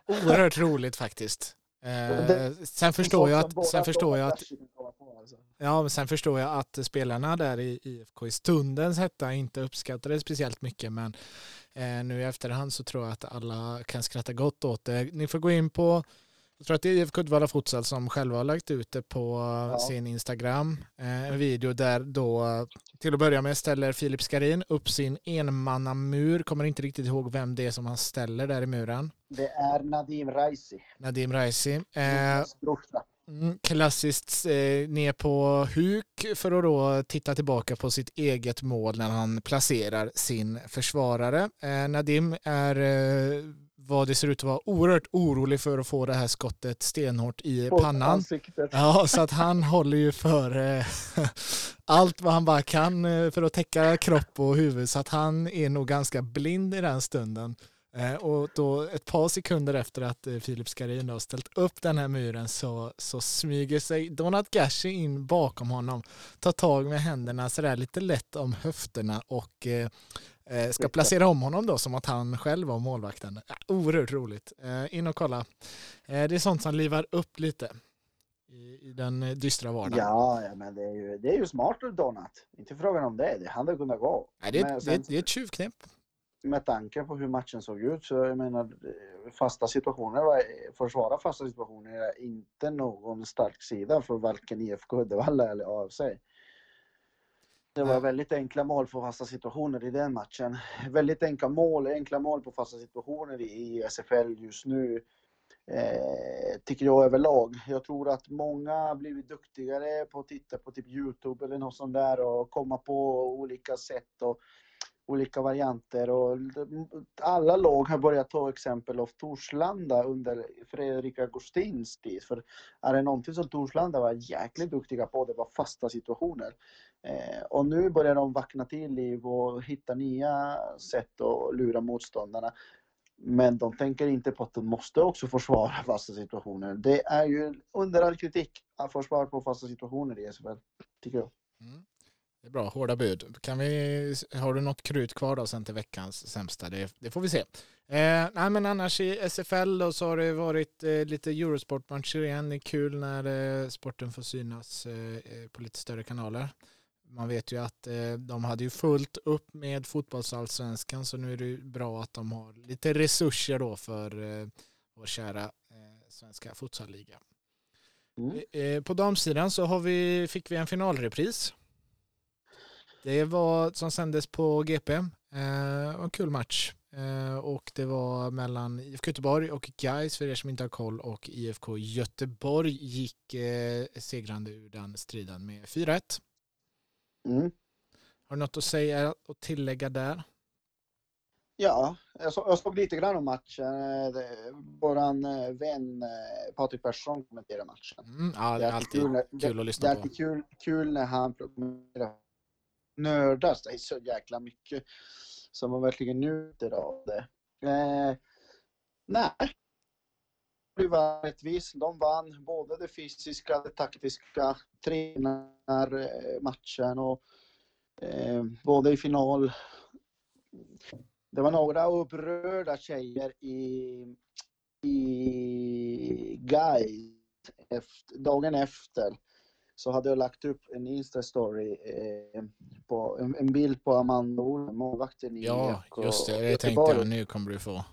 oerhört roligt faktiskt. Eh, sen förstår jag att, sen förstår jag att ja, men sen förstår jag att spelarna där i IFK i stundens hetta inte uppskattade det speciellt mycket men nu i efterhand så tror jag att alla kan skratta gott åt det. Ni får gå in på jag tror att det är IFK Uddevalla Futsal som själva har lagt ut det på ja. sin Instagram. Eh, en video där då till att börja med ställer Filip Skarin upp sin enmannamur. Kommer inte riktigt ihåg vem det är som han ställer där i muren. Det är Nadim Raisi. Nadim Raisi. Eh, mm, klassiskt eh, ner på huk för att då titta tillbaka på sitt eget mål när han placerar sin försvarare. Eh, Nadim är eh, vad det ser ut att vara oerhört orolig för att få det här skottet stenhårt i på pannan. Ansiktet. Ja, så att han håller ju för eh, allt vad han bara kan eh, för att täcka kropp och huvud så att han är nog ganska blind i den stunden. Eh, och då ett par sekunder efter att eh, Filip Skarin har ställt upp den här muren så, så smyger sig Donat Gashi in bakom honom, tar tag med händerna sådär lite lätt om höfterna och eh, Eh, ska placera om honom då som att han själv var målvakten. Ja, oerhört roligt. Eh, in och kolla. Eh, det är sånt som livar upp lite i, den dystra vardagen. Ja, ja men det är ju, det är ju smart Donat. Inte frågan om det. Det hade kunnat gå. Nej, det, är, sen, det, är ett tjuvknep. Med tanke på hur matchen såg ut så jag menar fasta situationer, var, försvara fasta situationer är inte någon stark sida för varken IFK Uddevalla eller AFC. Det var väldigt enkla mål på fasta situationer i den matchen. Väldigt enkla mål, enkla mål på fasta situationer i SFL just nu. Eh, tycker jag överlag. Jag tror att många har blivit duktigare på att titta på typ Youtube eller något sånt där och komma på olika sätt och olika varianter. Och alla lag har börjat ta exempel av Torslanda under Fredrik Agostins tid. För är det någonting som Torslanda var jäkligt duktiga på, det var fasta situationer. Eh, och nu börjar de vakna till liv och hitta nya sätt att lura motståndarna. Men de tänker inte på att de måste också försvara fasta situationer. Det är ju under all kritik att försvara på fasta situationer i SFL, tycker jag. Mm. Det är bra, hårda bud. Kan vi, har du något krut kvar då sen till veckans sämsta? Det, det får vi se. Eh, nej men annars i SFL då så har det varit eh, lite Eurosport-matcher igen. Det är kul när eh, sporten får synas eh, eh på lite större kanaler man vet ju att eh, de hade ju fullt upp med fotbollsallsvenskan så nu är det bra att de har lite resurser då för eh, vår kära eh, svenska futsalliga. Mm. På damsidan så har vi, fick vi en finalrepris. Det var som sändes på GP. en kul match. och det var mellan IFK Göteborg och Gais för er som inte har koll och IFK Göteborg gick segrande ur den striden med 4-1. Mm. Har du något att säga och tillägga där? Ja, jag, så, jag såg lite grann om matchen. Våran eh, vän eh, Patrik Persson kommenterade matchen. Mm, ja, det är alltid kul, när, kul att lyssna det, på. Det är kul, kul när han nördar sig så jäkla mycket. Så man verkligen njuter av det. Eh, nej, det var rättvist. De vann både det fysiska, det taktiska, tränarmatchen och eh, både i final. Det var några upprörda tjejer i, i Guide efter, dagen efter så hade jag lagt upp en Insta-story eh, på en, en, bild på Amanda målvakten i Ja, just det. Det tänkte jag. Nu kommer du få.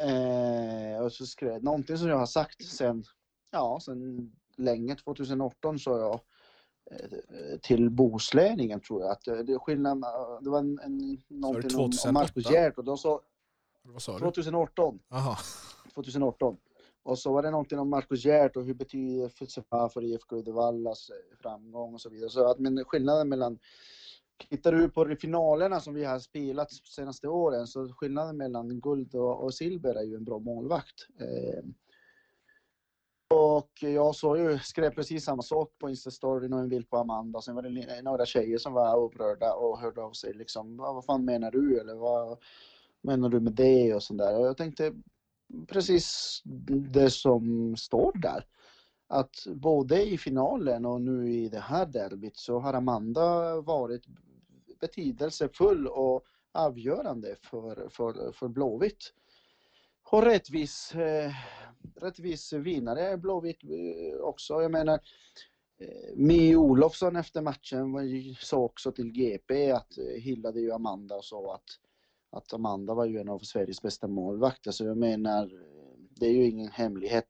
Eh, och så skrev jag någonting som jag har sagt sen, ja, sen länge, 2018 sa jag eh, till Boslänningen tror jag att det skillnad, det var en, en någonting om, om Marcus Gerd och då sa Vad sa du? 2018. Aha. 2018. Och så var det någonting om Marcus Gert och hur betyder för, för IFK Uddevallas framgång och så vidare. Så att, men skillnaden mellan Tittar du på finalerna som vi har spelat de senaste åren så skillnaden mellan guld och, och silver är ju en bra målvakt. Eh, och jag såg ju, skrev precis samma sak på Insta-storyn och en bild på Amanda. Sen var det några tjejer som var upprörda och hörde av sig liksom, vad fan menar du? Eller vad menar du med det? Och sånt där. Och jag tänkte precis det som står där. Att både i finalen och nu i det här derbyt så har Amanda varit betydelsefull och avgörande för, för, för Blåvitt. Och rättvis, eh, rättvis vinnare är Blåvitt eh, också. Jag menar, eh, Mi Olofsson efter matchen sa också till GP att eh, hyllade ju Amanda och sa att, att Amanda var ju en av Sveriges bästa målvakter. Så jag menar, eh, det är ju ingen hemlighet.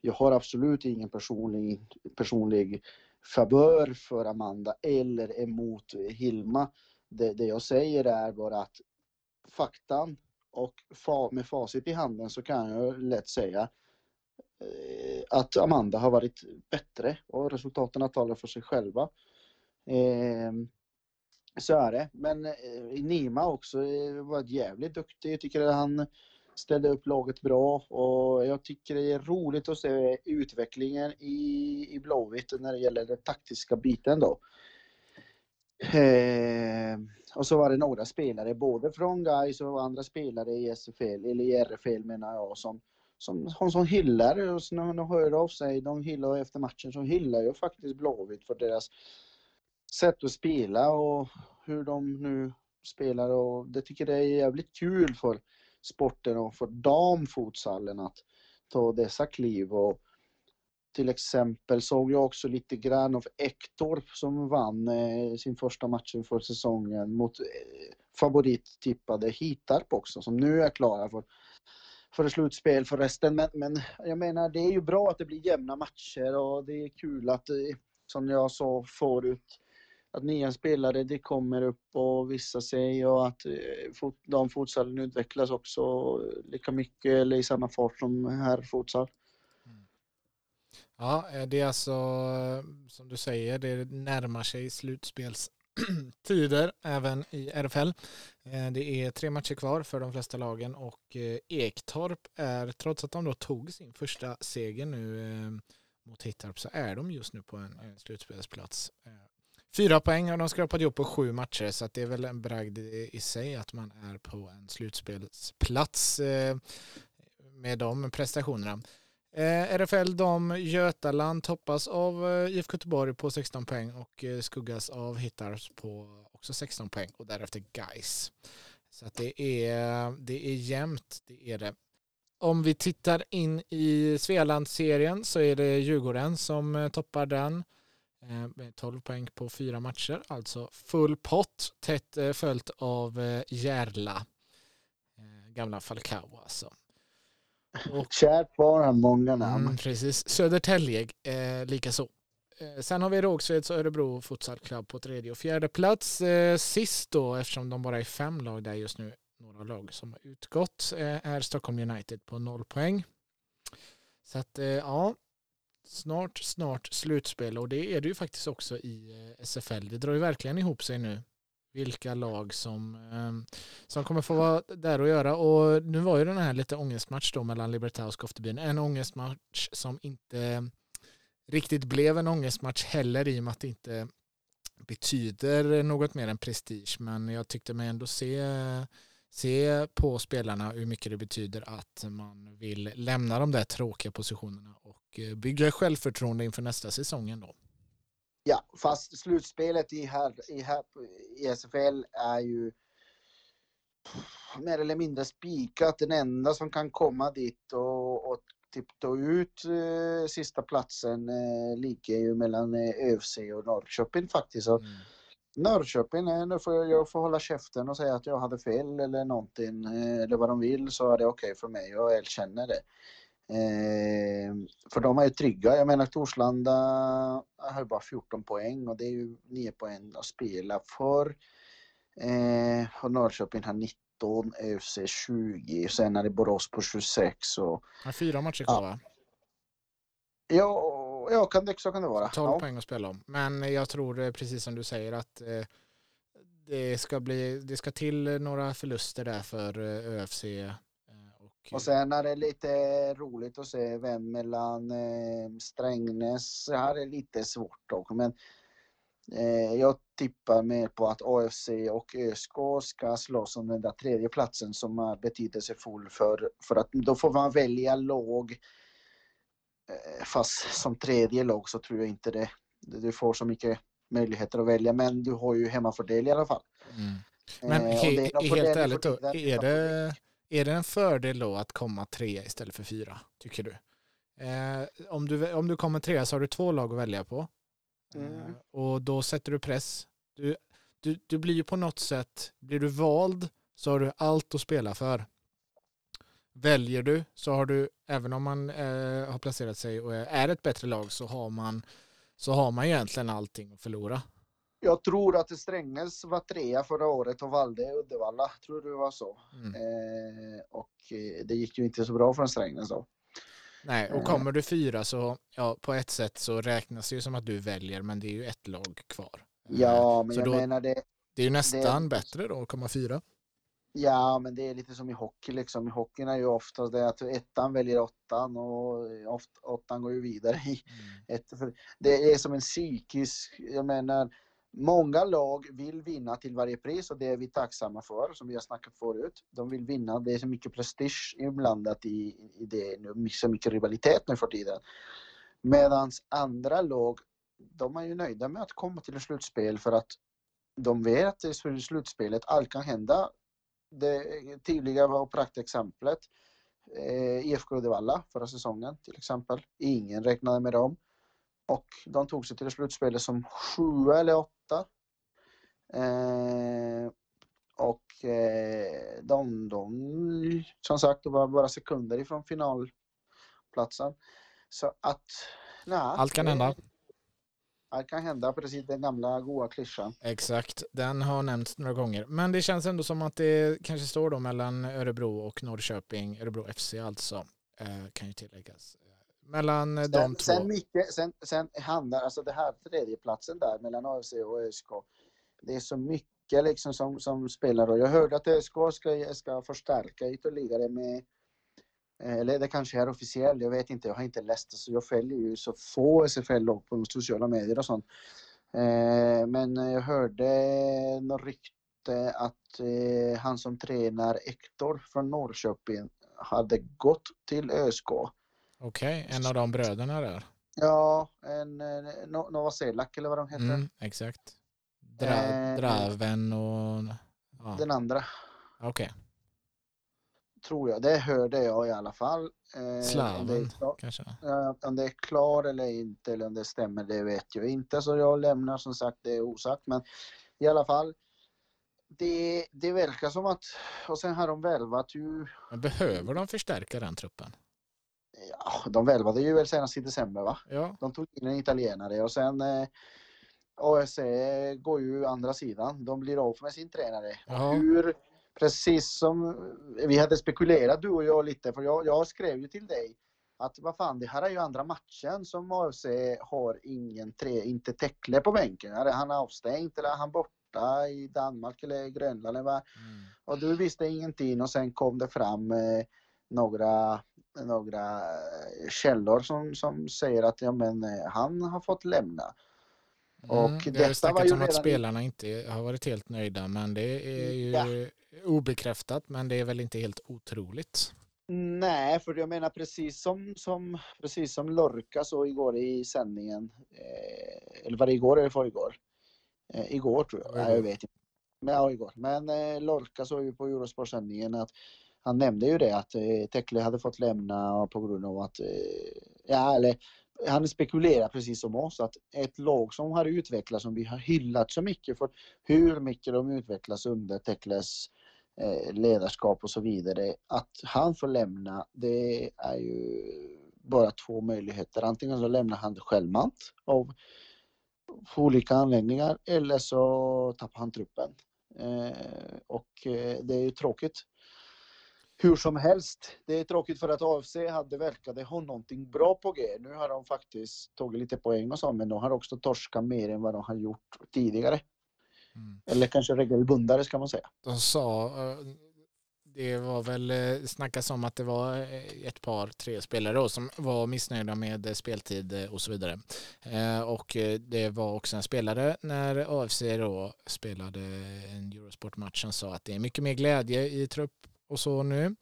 Jag har absolut ingen personlig, personlig favör för Amanda eller emot Hilma. Det, det jag säger är bara att faktan och fa, med facit i handen så kan jag lätt säga eh, att Amanda har varit bättre och resultaten talar för sig själva. Eh, så är det. Men eh, Nima också eh, var jävligt duktig. Jag tycker att han ställde upp laget bra och jag tycker det är roligt att se utvecklingen i, i Blåvitt när det gäller den taktiska biten då. Eh, och så var det några spelare, både från Gais och andra spelare i SFL, eller i RFL menar jag, som, som, som, som hyllar, och när de hör av sig, de hyllar efter matchen, så hyllar jag faktiskt Blåvitt för deras sätt att spela och hur de nu spelar och det tycker jag är jävligt kul för sporten och för damfotsallen att ta dessa kliv. Och till exempel såg jag också lite grann av Ektorp som vann eh, sin första match för säsongen mot eh, favorittippade Hitarp också som nu är klara för, för slutspel förresten. Men, men jag menar det är ju bra att det blir jämna matcher och det är kul att eh, som jag sa förut att nya spelare det kommer upp och visar sig och att eh, de futsalen utvecklas också lika mycket eller i samma fart som här futsal. Mm. Ja, eh, det är alltså eh, som du säger, det närmar sig slutspelstider även i RFL. Det är tre matcher kvar för de flesta lagen och Ektorp är, trots att de då tog sin första seger nu mot Hittarp så är de just nu på en slutspelsplats Fyra poäng har de skrapat ihop på sju matcher så det är väl en bragd i sig att man är på en slutspelsplats eh, med de prestationerna. Eh, RFL de Götaland toppas av eh, IFK Göteborg på 16 poäng och skuggas av Hittars på också 16 poäng och därefter Geis. Så att det är, det är jämnt, det är det. Om vi tittar in i Svealandsserien så är det Djurgården som toppar den. 12 eh, poäng på fyra matcher, alltså full pott, tätt eh, följt av eh, Järla, gamla Falcao alltså. Och, Kärt barn, många namn. Mm, precis. Södertälje eh, likaså. Eh, sen har vi Rågsveds och Örebro Futsal Club på tredje och fjärde plats. Eh, sist då, eftersom de bara är fem lag där just nu, några lag som har utgått, eh, är Stockholm United på noll poäng. Så att ja, snart, snart slutspel och det är det ju faktiskt också i eh, SFL. Det drar ju verkligen ihop sig nu vilka lag som, ehm, som kommer få vara där och göra. Och nu var ju den här lite ångestmatch då mellan Libertad och Skoftebyn. En ångestmatch som inte riktigt blev en ångestmatch heller i och med att det inte betyder något mer än prestige. Men jag tyckte mig ändå se, se på spelarna hur mycket det betyder att man vill lämna de där tråkiga positionerna och eh, bygga självförtroende inför nästa säsong ändå. Ja, fast slutspelet i, här, i, här, i SFL är ju mer eller mindre spikat. Den enda som kan komma dit och, och tippade ut eh, sista platsen eh, ligger ju mellan eh, ÖFC och Norrköping faktiskt. Mm. Norrköping, nu får jag, jag får hålla käften och säga att jag hade fel eller någonting, eh, eller vad de vill, så är det okej för mig. Jag erkänner det. Eh, för de är ju trygga. Jag menar Torslanda har ju bara 14 poäng och det är ju 9 poäng att spela för. Eh, och Norrköping har 19, ÖFC 20, sen är det Borås på 26 och Ja, fyra matcher kvar va? ja, ja kan det, så kan det vara. 12 Ja. poäng att spela om. Men jag tror eh, precis som du säger att eh, det ska, bli, det ska till några förluster där för eh, ÖFC. eh, Och, Och sen är det lite roligt att se vem mellan eh, Strängnäs, det här är lite svårt dock, men eh, jag tippar mer på att AFC och ÖSK ska slåss om den där tredje platsen som är betydelsefull för, för att då får man välja låg. Eh, fast som tredje lag så tror jag inte det, du får så mycket möjligheter att välja, men du har ju hemmafördel i alla fall. mm. Men Eh, och he, är helt ärligt då, är det, är det en fördel då att komma trea istället för fyra, tycker du? Eh, om du? Om du kommer trea så har du två lag att välja på. Mm. Eh, och då sätter du press. Du, du, du blir ju på något sätt, blir du vald så har du allt att spela för. Väljer du så har du, även om man eh, har placerat sig och är- ett bättre lag så har man så har man egentligen allting att förlora. Jag tror att Strängnäs var trea förra året och valde Uddevalla, tror du det var så. Mm. Eh, och eh, det gick ju inte så bra för Strängnäs då. Nej, och Eh. kommer du fyra så, ja, på ett sätt så räknas det ju som att du väljer, men det är ju ett lag kvar. Eh, Ja, men så jag då- menar det. Det är ju nästan bättre då att komma fyra. Ja, men det är lite som i hockey liksom. I hockeyn är ju ofta det att ettan väljer åttan och oft, åttan går ju vidare i ett. För det är som en psykisk, jag menar, många lag vill vinna till varje pris och det är vi tacksamma för, som vi har snackat förut. De vill vinna, det är så mycket prestige inblandat i, i det, nu, så mycket rivalitet nu för tiden. Medan andra lag, de är ju nöjda med att komma till ett slutspel för att de vet att i slutspelet allt kan hända. Det tydliga och praktexemplet eh, IFK Uddevalla förra säsongen till exempel. Ingen räknade med dem. Och de tog sig till slutspelet som sju eller åtta. Eh, och eh, de, de, som sagt, det var bara sekunder ifrån finalplatsen. Så att, nej. Allt kan hända. Allt kan hända, precis den gamla goa klyschan. Exakt, den har nämnts några gånger. Men det känns ändå som att det kanske står då mellan Örebro och Norrköping, Örebro FC alltså, eh, kan ju tilläggas. Mellan eh, de Sen, två. sen, mycket, sen, sen handlar, alltså det här tredjeplatsen där mellan AFC och ÖSK. Det är så mycket liksom som, som spelar och jag hörde att ÖSK ska, ska förstärka ytterligare med eller det kanske är officiellt, jag vet inte, jag har inte läst det så jag följer ju så få SFL-lag på sociala medier och sånt. Eh, men jag hörde något rykte att eh, han som tränar Ektor från Norrköping hade gått till ÖSK. Okej, en av de bröderna där. Ja, en eh, No- Nova Selak eller vad de heter. Mm, exakt. Dra, Eh, Draven och... Ja, Den andra, okej. Tror jag. Det hörde jag i alla fall. Eh, Slaven kanske. eh, om det är klar eller inte, eller om det stämmer, det vet jag inte. Så jag lämnar som sagt det osagt. Men i alla fall, det, det verkar som att, och sen har de värvat ju, Men behöver de förstärka den truppen? ja, de värvade ju väl senast i december va? Ja, De tog in en italienare och sen eh, AFC går ju andra sidan. De blir av med sin tränare. Hur, precis som vi hade spekulerat du och jag lite, för jag, jag skrev ju till dig att vad fan, det här är ju andra matchen som AFC har ingen tre, inte Tekle på bänken. Är Han avstängd eller är han borta i Danmark eller Grönland eller vad? mm. Och du visste ingenting och sen kom det fram eh, några, några eh, källor som, som säger att ja, men, eh, han har fått lämna. Och Mm, det har detta var ju om att redan spelarna inte har varit helt nöjda, men det är ju Ja. Obekräftat, men det är väl inte helt otroligt. Nej, för jag menar precis som, som, precis som Lorca så igår i sändningen, eh, eller var det igår eller förrgår? Eh, igår tror jag. Nej, jag vet inte. Men, ja, igår. Men eh, Lorca sa ju på Eurosport-sändningen att han nämnde ju det att eh, Tekle hade fått lämna på grund av att, eh, ja eller han spekulerar precis som oss att ett lag som har utvecklats, som vi har hyllat så mycket för hur mycket de utvecklas under Tekles Eh, ledarskap och så vidare, att han får lämna, det är ju bara två möjligheter. Antingen så lämnar han självmant av olika anledningar eller så tappar han truppen. Eh, och eh, det är ju tråkigt. Hur som helst, det är tråkigt för att AFC hade verkade ha någonting bra på G. Nu har de faktiskt tagit lite poäng och så, men de har också torskat mer än vad de har gjort tidigare. Mm. Eller kanske regelbundare ska man säga. De sa, eh, det var väl eh, snackas om att det var eh, ett par, tre spelare då, som var missnöjda med speltid och så vidare. Och det var också en spelare när AFC då spelade en Eurosport-match som sa att det är mycket mer glädje i trupp och så nu.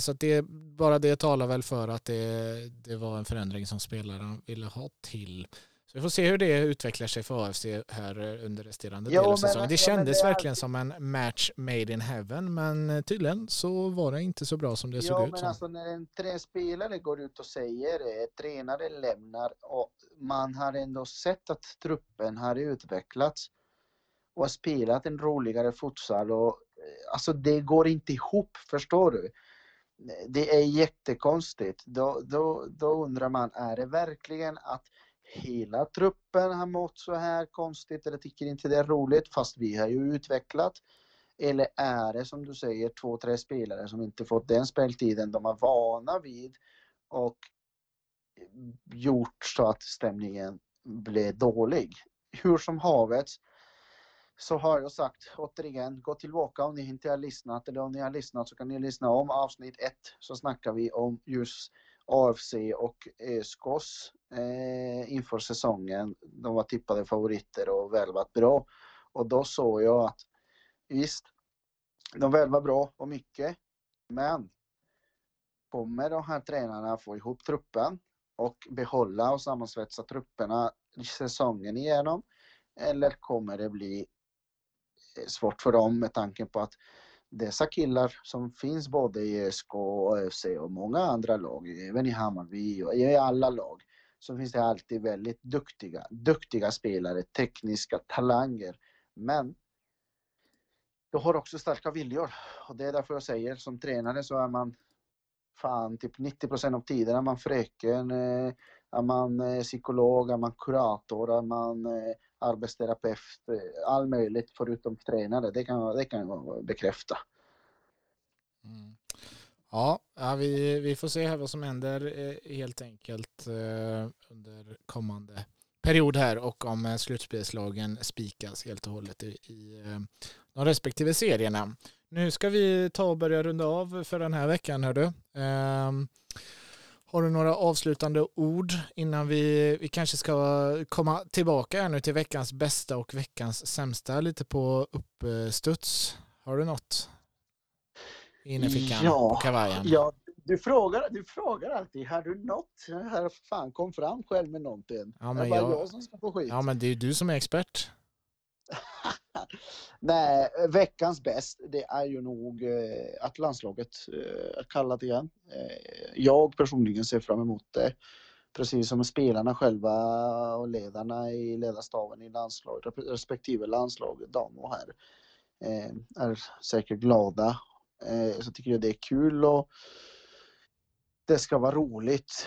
Så det, bara det talar väl för att det, det var en förändring som spelaren ville ha till så vi får se hur det utvecklar sig för AFC här under resterande del av säsongen. Det kändes ja, det verkligen som en match made in heaven, men eh, tydligen så var det inte så bra som det ja, såg ut men Alltså när en tränspelare går ut och säger det, tränare lämnar och man har ändå sett att truppen har utvecklats och har spelat en roligare futsal och eh, alltså det går inte ihop, förstår du? Det är jättekonstigt. Då, då, då undrar man, är det verkligen att hela truppen har mått så här konstigt eller tycker inte det är roligt fast vi har ju utvecklat. Eller är det som du säger två, tre spelare som inte fått den speltiden de är vana vid och gjort så att stämningen blev dålig. Hur som havet så har jag sagt återigen, gå tillbaka om ni inte har lyssnat eller om ni har lyssnat så kan ni lyssna om avsnitt ett så snackar vi om just AFC och eh, ÖSKOS eh, inför säsongen. De var tippade favoriter och välvat bra. Och då såg jag att visst, de välvar bra och mycket, men kommer de här tränarna få ihop truppen och behålla och sammansvetsa trupperna säsongen igenom? Eller kommer det bli eh, svårt för dem med tanke på att dessa killar som finns både i ÖSK och ÖFC och många andra lag, även i Hammarby och i alla lag, så finns det alltid väldigt duktiga, duktiga spelare, tekniska talanger. Men de har också starka viljor och det är därför jag säger som tränare så är man fan typ 90% av tiden är man fröken, eh, är man eh, psykolog, är man kurator, är man eh, arbetsterapeut, eh, all möjligt förutom tränare. Det kan, det kan jag bekräfta. Mm. Ja, ja vi, vi får se här vad som händer eh, helt enkelt eh, under kommande period här och om slutspelslagen spikas helt och hållet i, i de respektive serierna. Nu ska vi ta och börja runda av för den här veckan. Hör du. Ehm, har du några avslutande ord innan vi, vi kanske ska komma tillbaka nu till veckans bästa och veckans sämsta lite på uppstuds? Har du något? Innerfickan ja, på kavajen? Ja, du frågar, du frågar alltid, har du något? Här fan, kom fram själv med någonting. Ja, men det är bara jag, jag som ska få skit. Ja, men det är ju du som är expert. Nej, veckans bäst, det är ju nog eh, att landslaget är eh, kallat igen. Eh, jag personligen ser fram emot det. Precis som spelarna själva och ledarna i ledarstaven i landslaget, respektive landslag, dam och herr, är säkert glada. Så tycker jag det är kul och det ska vara roligt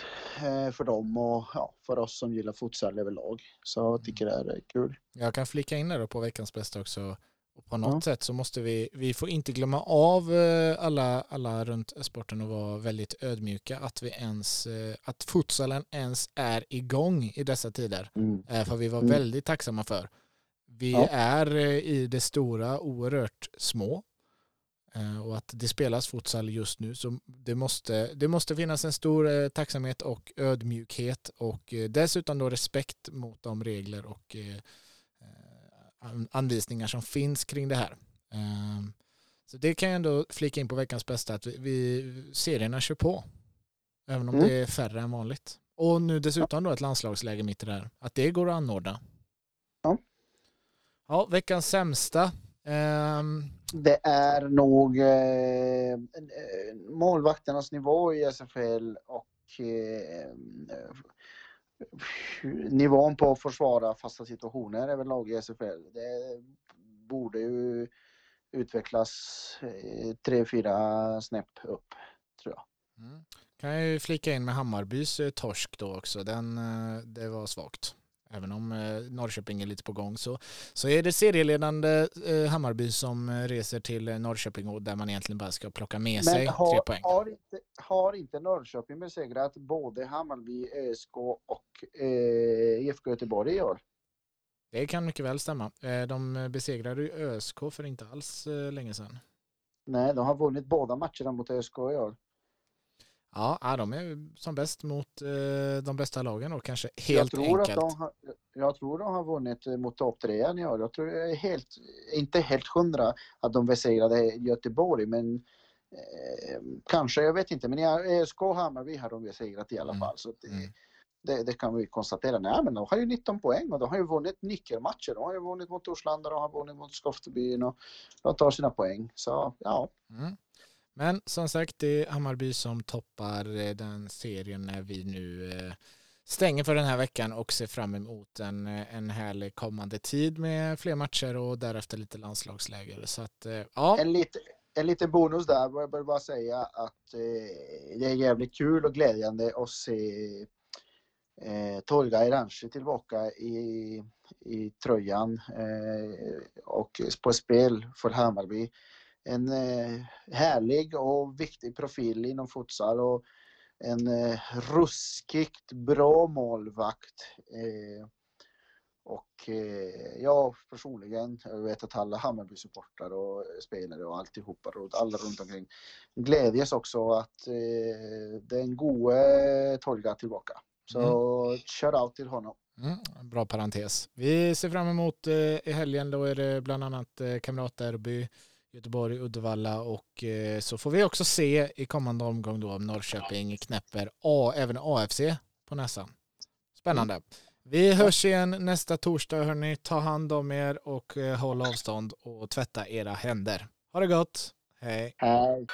för dem och ja, för oss som gillar futsal överlag. Så jag tycker det är kul. Jag kan flika in det på veckans bästa också. Och på något ja. sätt så måste vi, vi får inte glömma av eh, alla, alla runt sporten och vara väldigt ödmjuka att vi ens, eh, att futsalen ens är igång i dessa tider. Mm. Eh, för vi var mm. väldigt tacksamma för. Vi ja. är i det stora oerhört små och att det spelas futsal just nu så det måste, det måste finnas en stor tacksamhet och ödmjukhet och dessutom då respekt mot de regler och anvisningar som finns kring det här. Så det kan jag ändå flika in på veckans bästa att vi, vi serierna kör på. Även om mm. det är färre än vanligt. Och nu dessutom då ett landslagsläge mitt i det här. Att det går att anordna. Ja. Ja, veckans sämsta. Um, det är nog eh, målvakternas nivå i SFL och eh, nivån på att försvara fasta situationer överlag i SFL. Det borde ju utvecklas eh, tre, fyra snäpp upp, tror jag. Mm. Kan jag ju flika in med Hammarbys eh, torsk då också. Den, eh, det var svagt. Även om Norrköping är lite på gång så, så är det serieledande Hammarby som reser till Norrköping och där man egentligen bara ska plocka med Men sig har, tre poäng. Har inte, har inte Norrköping besegrat både Hammarby, ÖSK och eh, IFK Göteborg i år? Det kan mycket väl stämma. Eh, de besegrade ju ÖSK för inte alls eh, länge sedan. Nej, de har vunnit båda matcherna mot ÖSK i år. Ja, de är som bäst mot eh, de bästa lagen och kanske helt jag tror enkelt. Att de har, jag tror de har vunnit mot topp tre i år. Jag tror jag är helt, inte helt hundra att de besegrade Göteborg, men eh, kanske, jag vet inte. Men ÖSK och Hammarby har de besegrat i alla mm. fall. Så det, mm. Det, det, kan vi konstatera. Nej, men de har ju 19 poäng och de har ju vunnit nyckelmatcher. De har ju vunnit mot Torslanda, de har vunnit mot Skoftebyn och de tar sina poäng. Så ja. Mm. Men som sagt, det är Hammarby som toppar eh, den serien när vi nu eh, stänger för den här veckan och ser fram emot en, eh, en härlig kommande tid med fler matcher och därefter lite landslagsläger. Så att, ja. En, lite, en liten bonus där, jag vill bara säga att eh, det är jävligt kul och glädjande att se eh, Tolga Iranci tillbaka i, i tröjan eh, och på spel för Hammarby. En eh, härlig och viktig profil inom futsal och en eh, ruskigt bra målvakt. Eh, och jag personligen, jag vet att alla Hammarby-supportrar och spelare och alltihopa, och alla runt omkring glädjes också att den gode Tolga tillbaka. Så mm. shout out till honom. Mm, bra parentes. Vi ser fram emot i helgen. Då är det bland annat kamratderby, Göteborg, Uddevalla och eh, så får vi också se i kommande omgång då om Norrköping knäpper A, även AFC på näsan. Spännande. Mm. Vi hörs igen nästa torsdag hörni. Ta hand om er och eh, håll avstånd och tvätta era händer. Ha det gott. Hej. Hej.